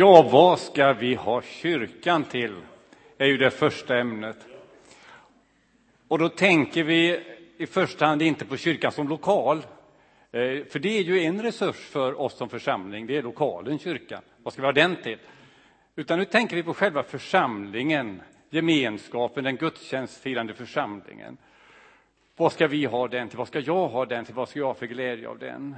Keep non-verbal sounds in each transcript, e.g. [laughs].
Ja, vad ska vi ha kyrkan till? är ju det första ämnet. Och då tänker vi i första hand inte på kyrkan som lokal. Eh, för det är ju en resurs för oss som församling, det är lokalen, kyrkan. Vad ska vi ha den till? Utan nu tänker vi på själva församlingen, gemenskapen, den gudstjänstfirande församlingen. Vad ska vi ha den till? Vad ska jag ha den till? Vad ska jag ha för glädje av den?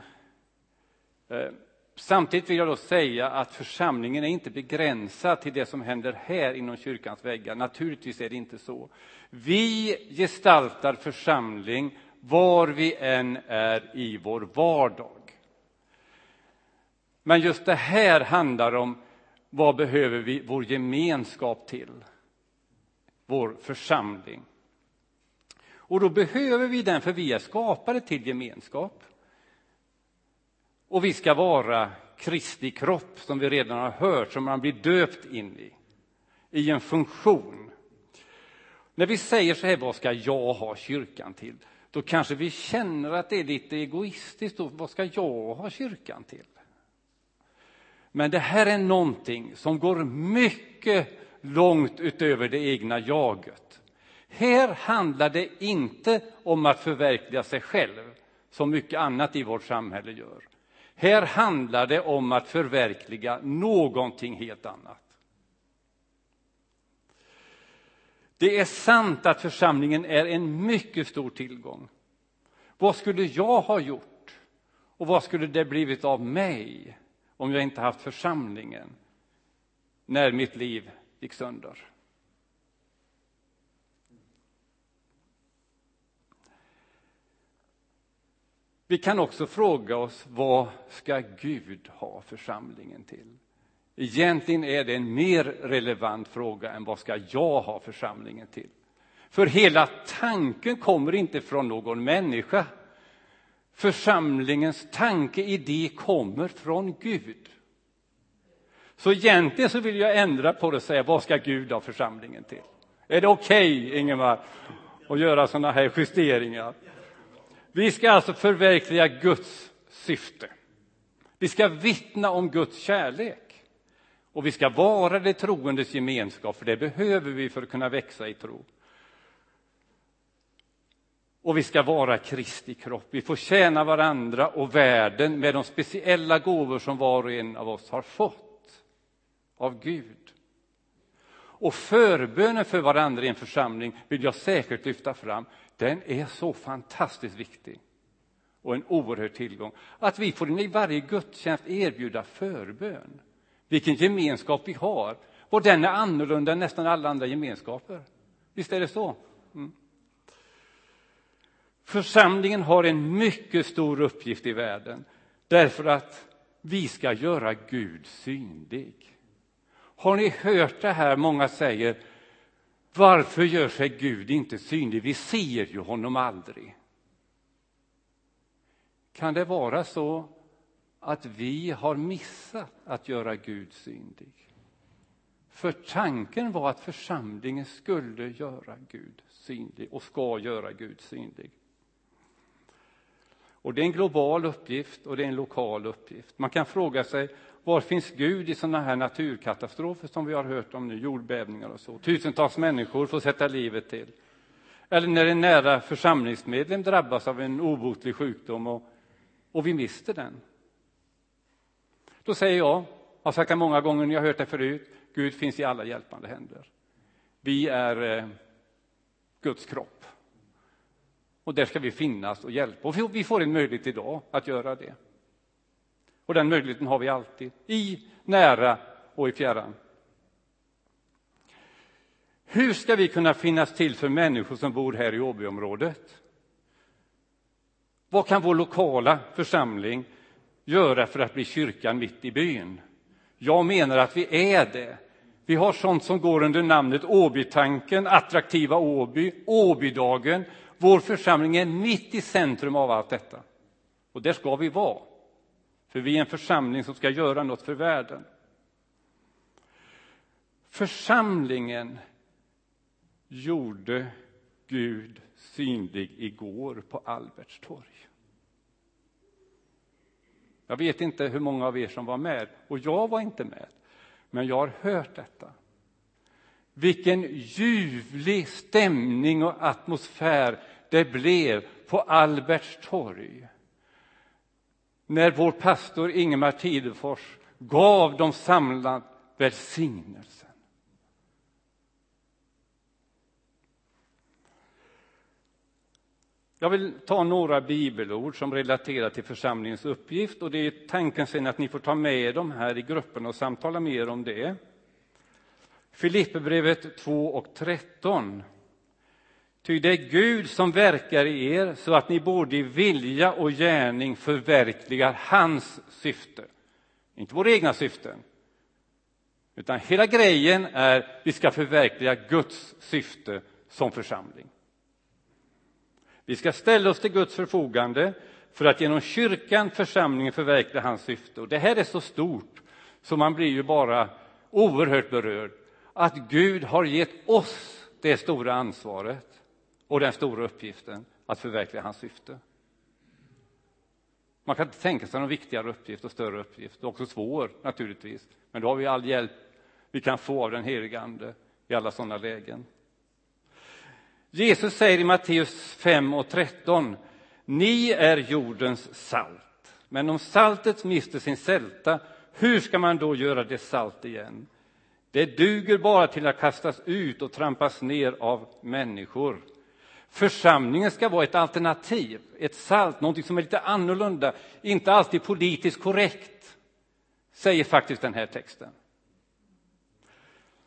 Eh, Samtidigt vill jag då säga att församlingen är inte begränsad till det som händer här inom kyrkans väggar. Naturligtvis är det inte så. Vi gestaltar församling var vi än är i vår vardag. Men just det här handlar om vad behöver vi vår gemenskap till? Vår församling. Och då behöver vi den, för vi är skapade till gemenskap. Och vi ska vara Kristi kropp, som vi redan har hört, som man blir döpt in i, i en funktion. När vi säger så här, vad ska jag ha kyrkan till? Då kanske vi känner att det är lite egoistiskt. Då, vad ska jag ha kyrkan till? Men det här är någonting som går mycket långt utöver det egna jaget. Här handlar det inte om att förverkliga sig själv, som mycket annat i vårt samhälle gör. Här handlar det om att förverkliga någonting helt annat. Det är sant att församlingen är en mycket stor tillgång. Vad skulle jag ha gjort och vad skulle det blivit av mig om jag inte haft församlingen när mitt liv gick sönder? Vi kan också fråga oss vad ska Gud ha församlingen till? Egentligen är det en mer relevant fråga än vad ska jag ha församlingen till? För hela tanken kommer inte från någon människa. Församlingens tanke, idé kommer från Gud. Så egentligen så vill jag ändra på det och säga vad ska Gud ha församlingen till? Är det okej, okay, Ingemar, att göra sådana här justeringar? Vi ska alltså förverkliga Guds syfte. Vi ska vittna om Guds kärlek. Och vi ska vara det troendes gemenskap, för det behöver vi för att kunna växa i tro. Och vi ska vara Kristi kropp. Vi får tjäna varandra och världen med de speciella gåvor som var och en av oss har fått av Gud. Och förbönen för varandra i en församling vill jag särskilt lyfta fram den är så fantastiskt viktig och en oerhörd tillgång. Att vi får i varje gudstjänst erbjuda förbön. Vilken gemenskap vi har. Och den är annorlunda än nästan alla andra gemenskaper. Visst är det så? Mm. Församlingen har en mycket stor uppgift i världen därför att vi ska göra Gud synlig. Har ni hört det här? Många säger varför gör sig Gud inte synlig? Vi ser ju honom aldrig. Kan det vara så att vi har missat att göra Gud synlig? För tanken var att församlingen skulle göra Gud synlig och ska göra Gud synlig. Och det är en global uppgift och det är en lokal uppgift. Man kan fråga sig var finns Gud i sådana här naturkatastrofer som vi har hört om nu, jordbävningar och så? Tusentals människor får sätta livet till. Eller när en nära församlingsmedlem drabbas av en obotlig sjukdom och, och vi mister den. Då säger jag, jag har sagt det många gånger, ni har hört det förut, Gud finns i alla hjälpande händer. Vi är eh, Guds kropp. Och där ska vi finnas och hjälpa. Och vi får en möjlighet idag att göra det. Och den möjligheten har vi alltid, i nära och i fjärran. Hur ska vi kunna finnas till för människor som bor här i Åbyområdet? Vad kan vår lokala församling göra för att bli kyrkan mitt i byn? Jag menar att vi är det. Vi har sånt som går under namnet Åbytanken, Attraktiva Åby, Åbydagen. Vår församling är mitt i centrum av allt detta. Och där ska vi vara. För vi är en församling som ska göra något för världen. Församlingen gjorde Gud synlig igår på Alberts torg. Jag vet inte hur många av er som var med, och jag var inte med. Men jag har hört detta. Vilken ljuvlig stämning och atmosfär det blev på Alberts torg när vår pastor Ingemar Tidefors gav de samlade välsignelsen. Jag vill ta några bibelord som relaterar till församlingens uppgift och det är tanken sen att ni får ta med dem här i gruppen och samtala mer om det. Filipperbrevet 2 och 13. Ty det är Gud som verkar i er så att ni både i vilja och gärning förverkligar hans syfte. Inte våra egna syften. Utan hela grejen är att vi ska förverkliga Guds syfte som församling. Vi ska ställa oss till Guds förfogande för att genom kyrkan, församlingen, förverkliga hans syfte. Och det här är så stort så man blir ju bara oerhört berörd att Gud har gett oss det stora ansvaret och den stora uppgiften att förverkliga hans syfte. Man kan inte tänka sig någon viktigare uppgift och större uppgift, också svår naturligtvis, men då har vi all hjälp vi kan få av den helige Ande i alla sådana lägen. Jesus säger i Matteus 5 och 13, ni är jordens salt, men om saltet mister sin sälta, hur ska man då göra det salt igen? Det duger bara till att kastas ut och trampas ner av människor. Församlingen ska vara ett alternativ, ett salt, någonting som är lite annorlunda, inte alltid politiskt korrekt, säger faktiskt den här texten.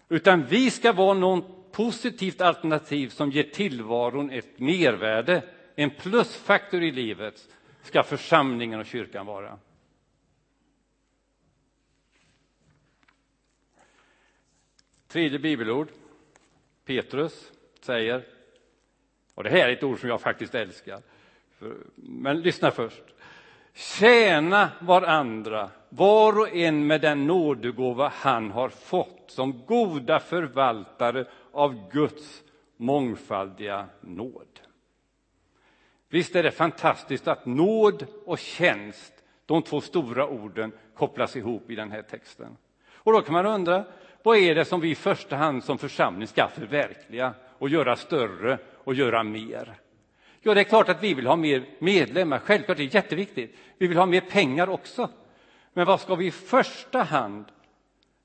Utan vi ska vara något positivt alternativ som ger tillvaron ett mervärde, en plusfaktor i livet, ska församlingen och kyrkan vara. Tredje bibelord. Petrus säger, och det här är ett ord som jag faktiskt älskar, men lyssna först. Tjäna varandra, var och en med den nådegåva han har fått som goda förvaltare av Guds mångfaldiga nåd. Visst är det fantastiskt att nåd och tjänst, de två stora orden, kopplas ihop i den här texten. Och då kan man undra, vad är det som vi i första hand som församling ska förverkliga och göra större och göra mer? Ja, det är klart att vi vill ha mer medlemmar, självklart, det är jätteviktigt. Vi vill ha mer pengar också. Men vad ska vi i första hand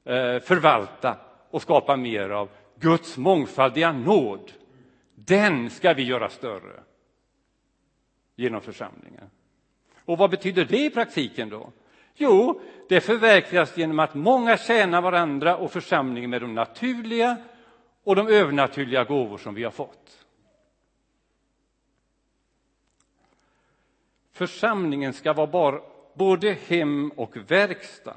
eh, förvalta och skapa mer av? Guds mångfaldiga nåd. Den ska vi göra större genom församlingen. Och vad betyder det i praktiken då? Jo, det förverkligas genom att många tjänar varandra och församlingen med de naturliga och de övernaturliga gåvor som vi har fått. Församlingen ska vara både hem och verkstad.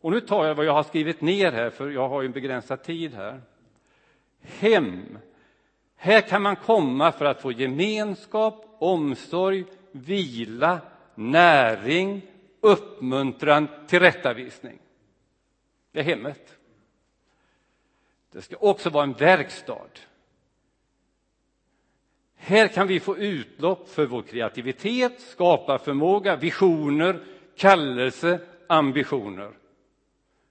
Och nu tar jag vad jag har skrivit ner här, för jag har ju en begränsad tid här. Hem. Här kan man komma för att få gemenskap, omsorg, vila, näring, uppmuntran, tillrättavisning. Det är hemmet. Det ska också vara en verkstad. Här kan vi få utlopp för vår kreativitet, skaparförmåga, visioner, kallelse, ambitioner.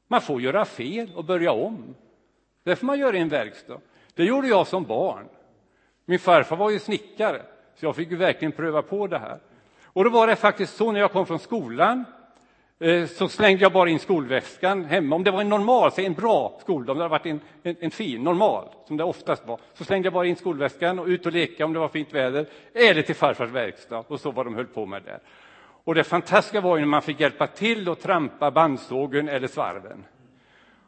Man får göra fel och börja om. Det får man göra i en verkstad. Det gjorde jag som barn. Min farfar var ju snickare, så jag fick ju verkligen pröva på det här. Och då var det faktiskt så när jag kom från skolan Eh, så slängde jag bara in skolväskan hemma. Om det var en normal, säg en bra skoldag, om det hade varit en, en, en, fin, normal, som det oftast var, så slängde jag bara in skolväskan och ut och leka om det var fint väder, eller till farfars verkstad, och så vad de höll på med där. Och det fantastiska var ju när man fick hjälpa till att trampa bandsågen eller svarven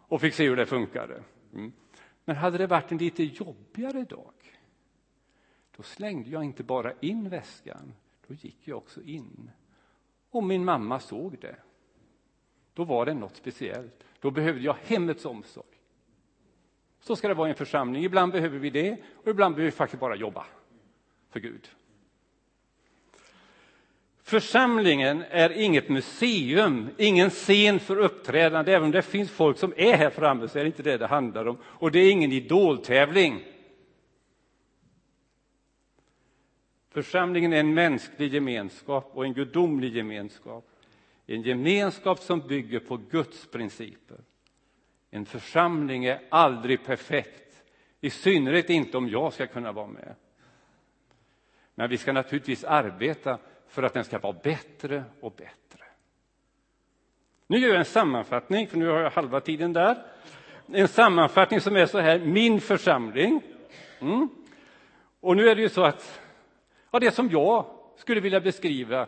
och fick se hur det funkade. Mm. Men hade det varit en lite jobbigare dag, då slängde jag inte bara in väskan, då gick jag också in. Och min mamma såg det. Då var det något speciellt. Då behövde jag hemmets omsorg. Så ska det vara i en församling. Ibland behöver vi det och ibland behöver vi faktiskt bara jobba för Gud. Församlingen är inget museum, ingen scen för uppträdande. Även om det finns folk som är här framme så är det inte det det handlar om. Och det är ingen idoltävling. Församlingen är en mänsklig gemenskap och en gudomlig gemenskap. En gemenskap som bygger på Guds principer. En församling är aldrig perfekt, i synnerhet inte om jag ska kunna vara med. Men vi ska naturligtvis arbeta för att den ska vara bättre och bättre. Nu gör jag en sammanfattning, för nu har jag halva tiden där. En sammanfattning som är så här, min församling. Mm. Och nu är det ju så att, ja, det som jag skulle vilja beskriva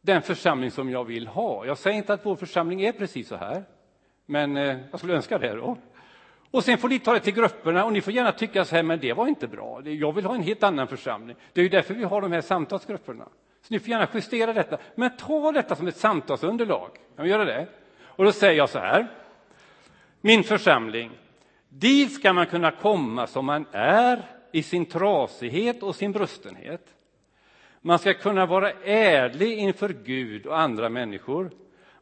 den församling som jag vill ha. Jag säger inte att vår församling är precis så här, men eh, jag skulle önska det då. Och sen får ni ta det till grupperna och ni får gärna tycka så här, men det var inte bra. Jag vill ha en helt annan församling. Det är ju därför vi har de här samtalsgrupperna. Så ni får gärna justera detta, men ta detta som ett samtalsunderlag. Kan vi göra det? Och då säger jag så här. Min församling, dit ska man kunna komma som man är i sin trasighet och sin brustenhet. Man ska kunna vara ärlig inför Gud och andra människor.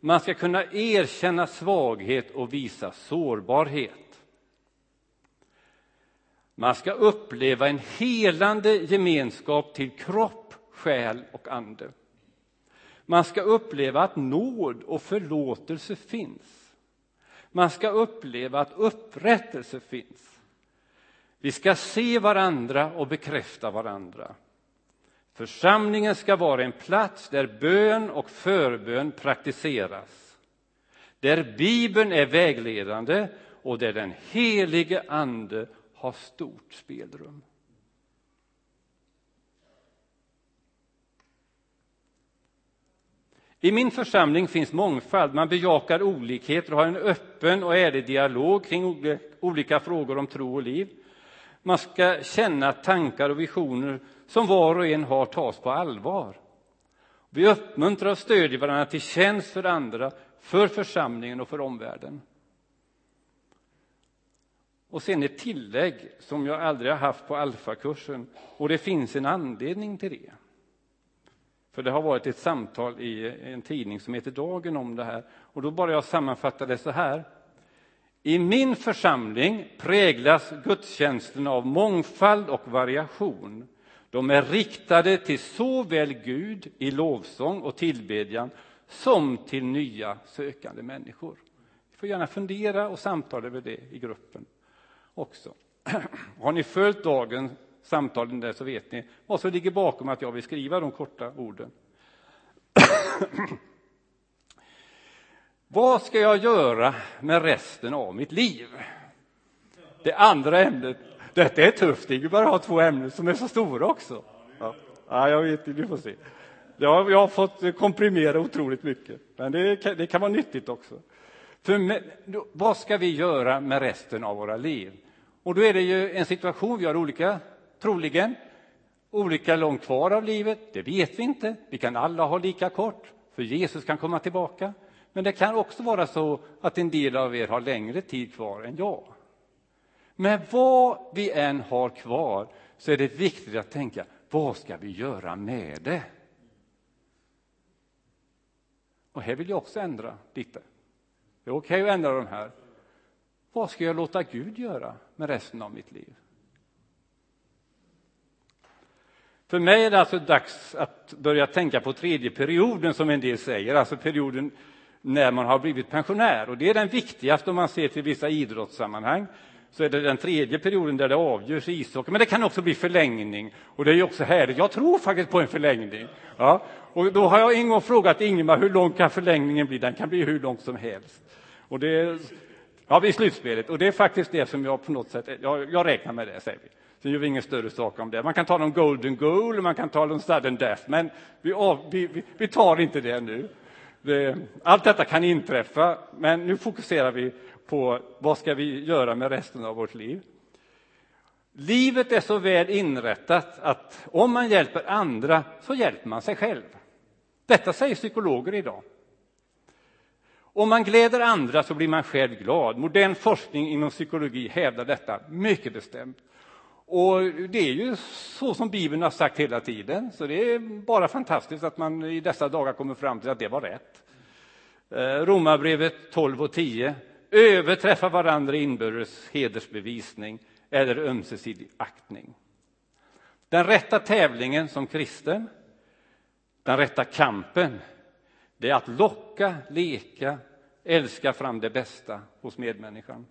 Man ska kunna erkänna svaghet och visa sårbarhet. Man ska uppleva en helande gemenskap till kropp, själ och ande. Man ska uppleva att nåd och förlåtelse finns. Man ska uppleva att upprättelse finns. Vi ska se varandra och bekräfta varandra. Församlingen ska vara en plats där bön och förbön praktiseras. Där Bibeln är vägledande och där den helige Ande har stort spelrum. I min församling finns mångfald. Man bejakar olikheter och har en öppen och ärlig dialog kring olika frågor om tro och liv. Man ska känna att tankar och visioner som var och en har tas på allvar. Vi uppmuntrar och stödjer varandra till tjänst för andra, för församlingen och för omvärlden. Och sen ett tillägg som jag aldrig har haft på alfakursen och det finns en anledning till det. För det har varit ett samtal i en tidning som heter Dagen om det här och då bara jag sammanfattar det så här. I min församling präglas gudstjänsten av mångfald och variation. De är riktade till såväl Gud i lovsång och tillbedjan som till nya sökande människor. Vi får gärna fundera och samtala över det i gruppen också. [clears throat] Har ni följt dagens samtalen där så vet ni vad som ligger bakom att jag vill skriva de korta orden. [clears throat] Vad ska jag göra med resten av mitt liv? Det andra ämnet. Detta är tufft, Ingemar har två ämnen som är så stora också. Ja, ja jag vet, vi får se. Jag, jag har fått komprimera otroligt mycket, men det kan, det kan vara nyttigt också. För med, vad ska vi göra med resten av våra liv? Och då är det ju en situation, vi har olika, troligen, olika långt kvar av livet, det vet vi inte. Vi kan alla ha lika kort, för Jesus kan komma tillbaka. Men det kan också vara så att en del av er har längre tid kvar än jag. Men vad vi än har kvar så är det viktigt att tänka, vad ska vi göra med det? Och här vill jag också ändra lite. Det är okej okay att ändra de här. Vad ska jag låta Gud göra med resten av mitt liv? För mig är det alltså dags att börja tänka på tredje perioden, som en del säger, alltså perioden när man har blivit pensionär. Och det är den viktigaste om man ser till vissa idrottssammanhang. Så är det den tredje perioden där det avgörs i ishockey. Men det kan också bli förlängning. Och det är ju också härligt. Jag tror faktiskt på en förlängning. Ja. Och då har jag en gång frågat Ingemar hur lång kan förlängningen bli? Den kan bli hur lång som helst. Och det, ja, i slutspelet. Och det är faktiskt det som jag på något sätt, jag, jag räknar med det, säger vi. Sen gör vi ingen större sak om det. Man kan tala om golden goal, man kan tala om sudden death, men vi, vi, vi tar inte det nu. Det, allt detta kan inträffa, men nu fokuserar vi på vad ska vi göra med resten av vårt liv. Livet är så väl inrättat att om man hjälper andra så hjälper man sig själv. Detta säger psykologer idag. Om man gläder andra så blir man själv glad. Modern forskning inom psykologi hävdar detta mycket bestämt. Och det är ju så som Bibeln har sagt hela tiden, så det är bara fantastiskt att man i dessa dagar kommer fram till att det var rätt. Eh, Romarbrevet 12 och 10. Överträffa varandra i inbördes hedersbevisning eller ömsesidig aktning. Den rätta tävlingen som kristen, den rätta kampen, det är att locka, leka, älska fram det bästa hos medmänniskan.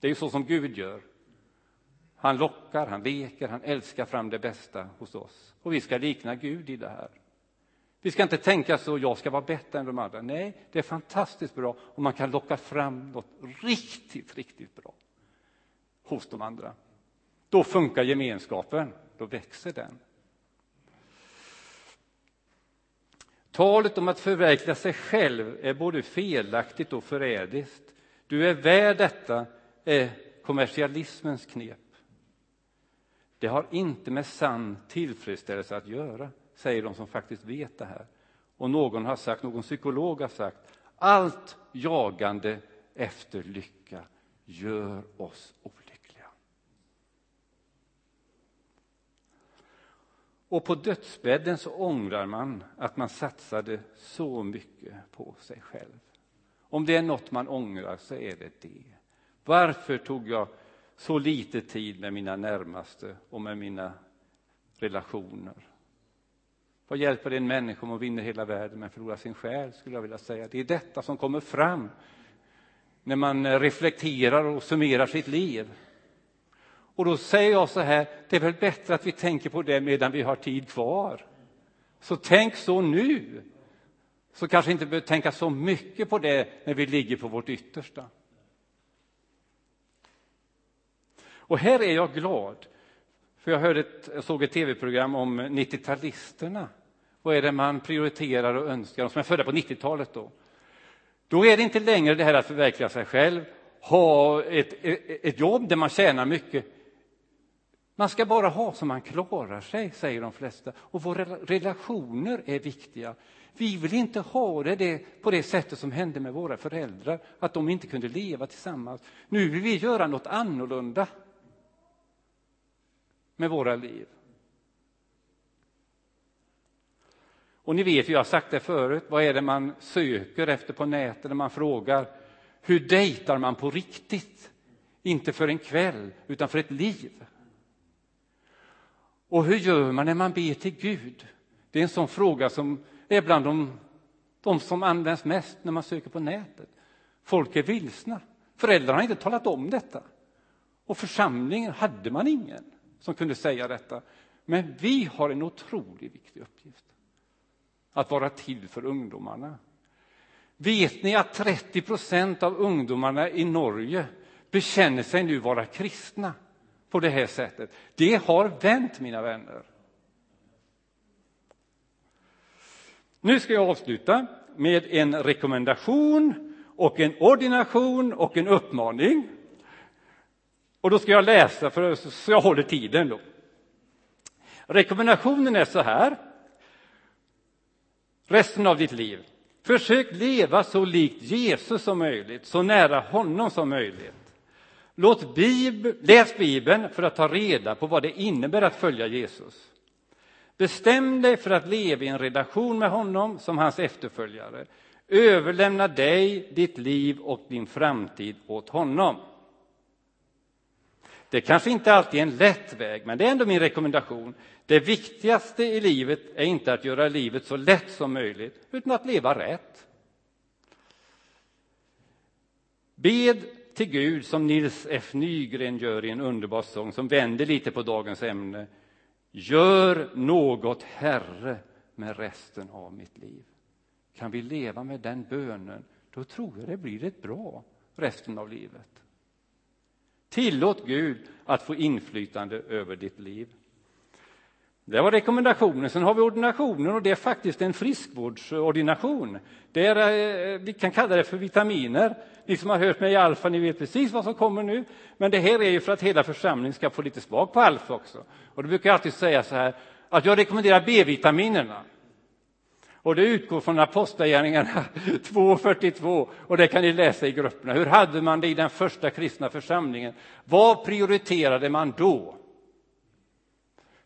Det är ju så som Gud gör. Han lockar, han leker, han älskar fram det bästa hos oss. Och vi ska likna Gud i det här. Vi ska inte tänka så, jag ska vara bättre än de andra. Nej, det är fantastiskt bra om man kan locka fram något riktigt, riktigt bra hos de andra. Då funkar gemenskapen, då växer den. Talet om att förverkliga sig själv är både felaktigt och förrädiskt. Du är värd detta är kommersialismens knep. Det har inte med sann tillfredsställelse att göra, säger de som faktiskt vet det här. Och någon har sagt, någon psykolog har sagt, allt jagande efter lycka gör oss olyckliga. Och på dödsbädden så ångrar man att man satsade så mycket på sig själv. Om det är något man ångrar så är det det. Varför tog jag så lite tid med mina närmaste och med mina relationer? Vad hjälper det en människa om hon vinner hela världen men förlorar sin själ, skulle jag vilja säga. Det är detta som kommer fram när man eh, reflekterar och summerar sitt liv. Och då säger jag så här, det är väl bättre att vi tänker på det medan vi har tid kvar. Så tänk så nu, så kanske inte behöver tänka så mycket på det när vi ligger på vårt yttersta. Och här är jag glad, för jag, hörde ett, jag såg ett tv-program om 90-talisterna. Vad är det man prioriterar och önskar, de som är födda på 90-talet då? Då är det inte längre det här att förverkliga sig själv, ha ett, ett jobb där man tjänar mycket. Man ska bara ha så man klarar sig, säger de flesta. Och våra relationer är viktiga. Vi vill inte ha det på det sättet som hände med våra föräldrar, att de inte kunde leva tillsammans. Nu vill vi göra något annorlunda med våra liv. Och ni vet, jag har sagt det förut, vad är det man söker efter på nätet när man frågar hur dejtar man på riktigt? Inte för en kväll, utan för ett liv. Och hur gör man när man ber till Gud? Det är en sån fråga som är bland de, de som används mest när man söker på nätet. Folk är vilsna. Föräldrarna har inte talat om detta. Och församlingen hade man ingen som kunde säga detta. Men vi har en otroligt viktig uppgift. Att vara till för ungdomarna. Vet ni att 30 procent av ungdomarna i Norge bekänner sig nu vara kristna på det här sättet? Det har vänt, mina vänner. Nu ska jag avsluta med en rekommendation och en ordination och en uppmaning. Och då ska jag läsa för, så jag håller tiden. Då. Rekommendationen är så här. Resten av ditt liv. Försök leva så likt Jesus som möjligt, så nära honom som möjligt. Låt Bibel, läs Bibeln för att ta reda på vad det innebär att följa Jesus. Bestäm dig för att leva i en relation med honom som hans efterföljare. Överlämna dig, ditt liv och din framtid åt honom. Det kanske inte alltid är en lätt väg, men det är ändå min rekommendation. Det viktigaste i livet är inte att göra livet så lätt som möjligt, utan att leva rätt. Bed till Gud som Nils F Nygren gör i en underbar sång som vänder lite på dagens ämne. Gör något, Herre, med resten av mitt liv. Kan vi leva med den bönen, då tror jag det blir ett bra resten av livet. Tillåt Gud att få inflytande över ditt liv. Det var rekommendationen. Sen har vi ordinationen och det är faktiskt en friskvårdsordination. Det är, eh, vi kan kalla det för vitaminer. Ni som har hört mig i Alfa, ni vet precis vad som kommer nu. Men det här är ju för att hela församlingen ska få lite smak på Alfa också. Och då brukar jag alltid säga så här att jag rekommenderar B-vitaminerna. Och det utgår från Apostlagärningarna [laughs] 2.42 och det kan ni läsa i grupperna. Hur hade man det i den första kristna församlingen? Vad prioriterade man då?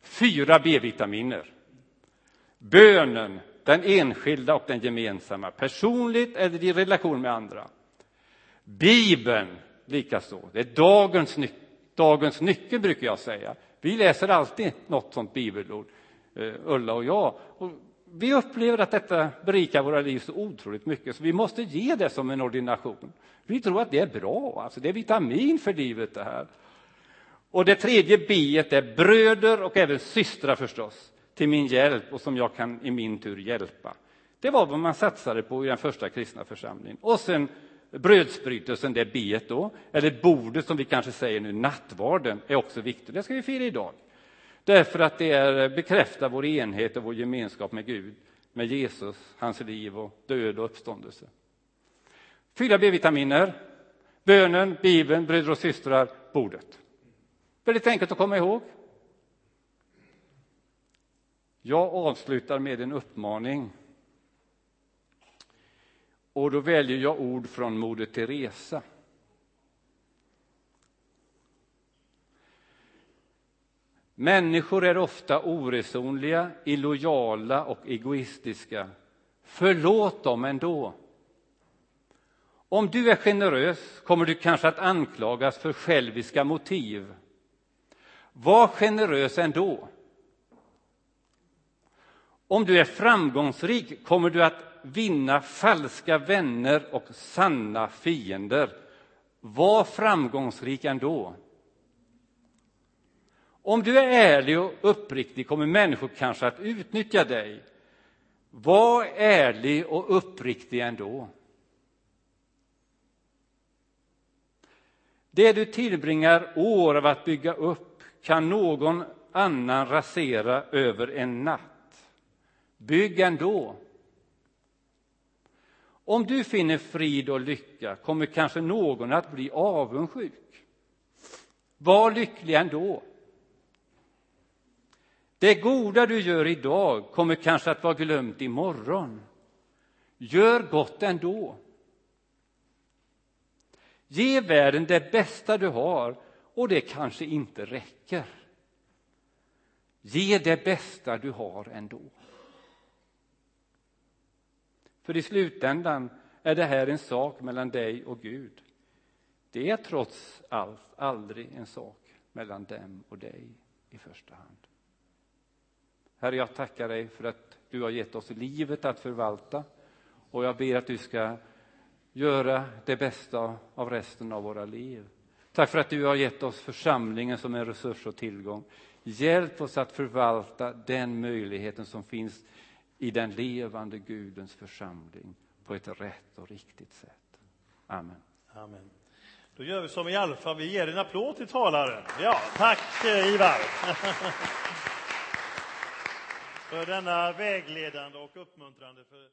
Fyra B-vitaminer. Bönen, den enskilda och den gemensamma, personligt eller i relation med andra. Bibeln likaså. Det är dagens, ny dagens nyckel, brukar jag säga. Vi läser alltid något sånt bibelord, eh, Ulla och jag. Och vi upplever att detta berikar våra liv så otroligt mycket så vi måste ge det som en ordination. Vi tror att det är bra, alltså det är vitamin för livet det här. Och det tredje B är bröder och även systrar förstås, till min hjälp och som jag kan i min tur hjälpa. Det var vad man satsade på i den första kristna församlingen. Och sen brödsbrytelsen, det B då, eller bordet som vi kanske säger nu, nattvarden, är också viktigt. Det ska vi fira idag. Därför att det är, eh, bekräftar vår enhet och vår gemenskap med Gud, med Jesus, hans liv och död och uppståndelse. Fyra B-vitaminer, bönen, Bibeln, bröder och systrar, bordet. Väldigt enkelt att komma ihåg. Jag avslutar med en uppmaning. Och då väljer jag ord från Moder Teresa. Människor är ofta oresonliga, illojala och egoistiska. Förlåt dem ändå. Om du är generös kommer du kanske att anklagas för själviska motiv. Var generös ändå. Om du är framgångsrik kommer du att vinna falska vänner och sanna fiender. Var framgångsrik ändå. Om du är ärlig och uppriktig kommer människor kanske att utnyttja dig. Var ärlig och uppriktig ändå. Det du tillbringar år av att bygga upp kan någon annan rasera över en natt. Bygg ändå. Om du finner frid och lycka kommer kanske någon att bli avundsjuk. Var lycklig ändå. Det goda du gör idag kommer kanske att vara glömt imorgon. Gör gott ändå. Ge världen det bästa du har och det kanske inte räcker. Ge det bästa du har ändå. För i slutändan är det här en sak mellan dig och Gud. Det är trots allt aldrig en sak mellan dem och dig i första hand. Herre, jag tackar dig för att du har gett oss livet att förvalta och jag ber att du ska göra det bästa av resten av våra liv. Tack för att du har gett oss församlingen som en resurs och tillgång. Hjälp oss att förvalta den möjligheten som finns i den levande Gudens församling på ett rätt och riktigt sätt. Amen. Amen. Då gör vi som i Alfa, vi ger en applåd till talaren. Ja, tack eh, Ivar. [laughs] för denna vägledande och uppmuntrande. För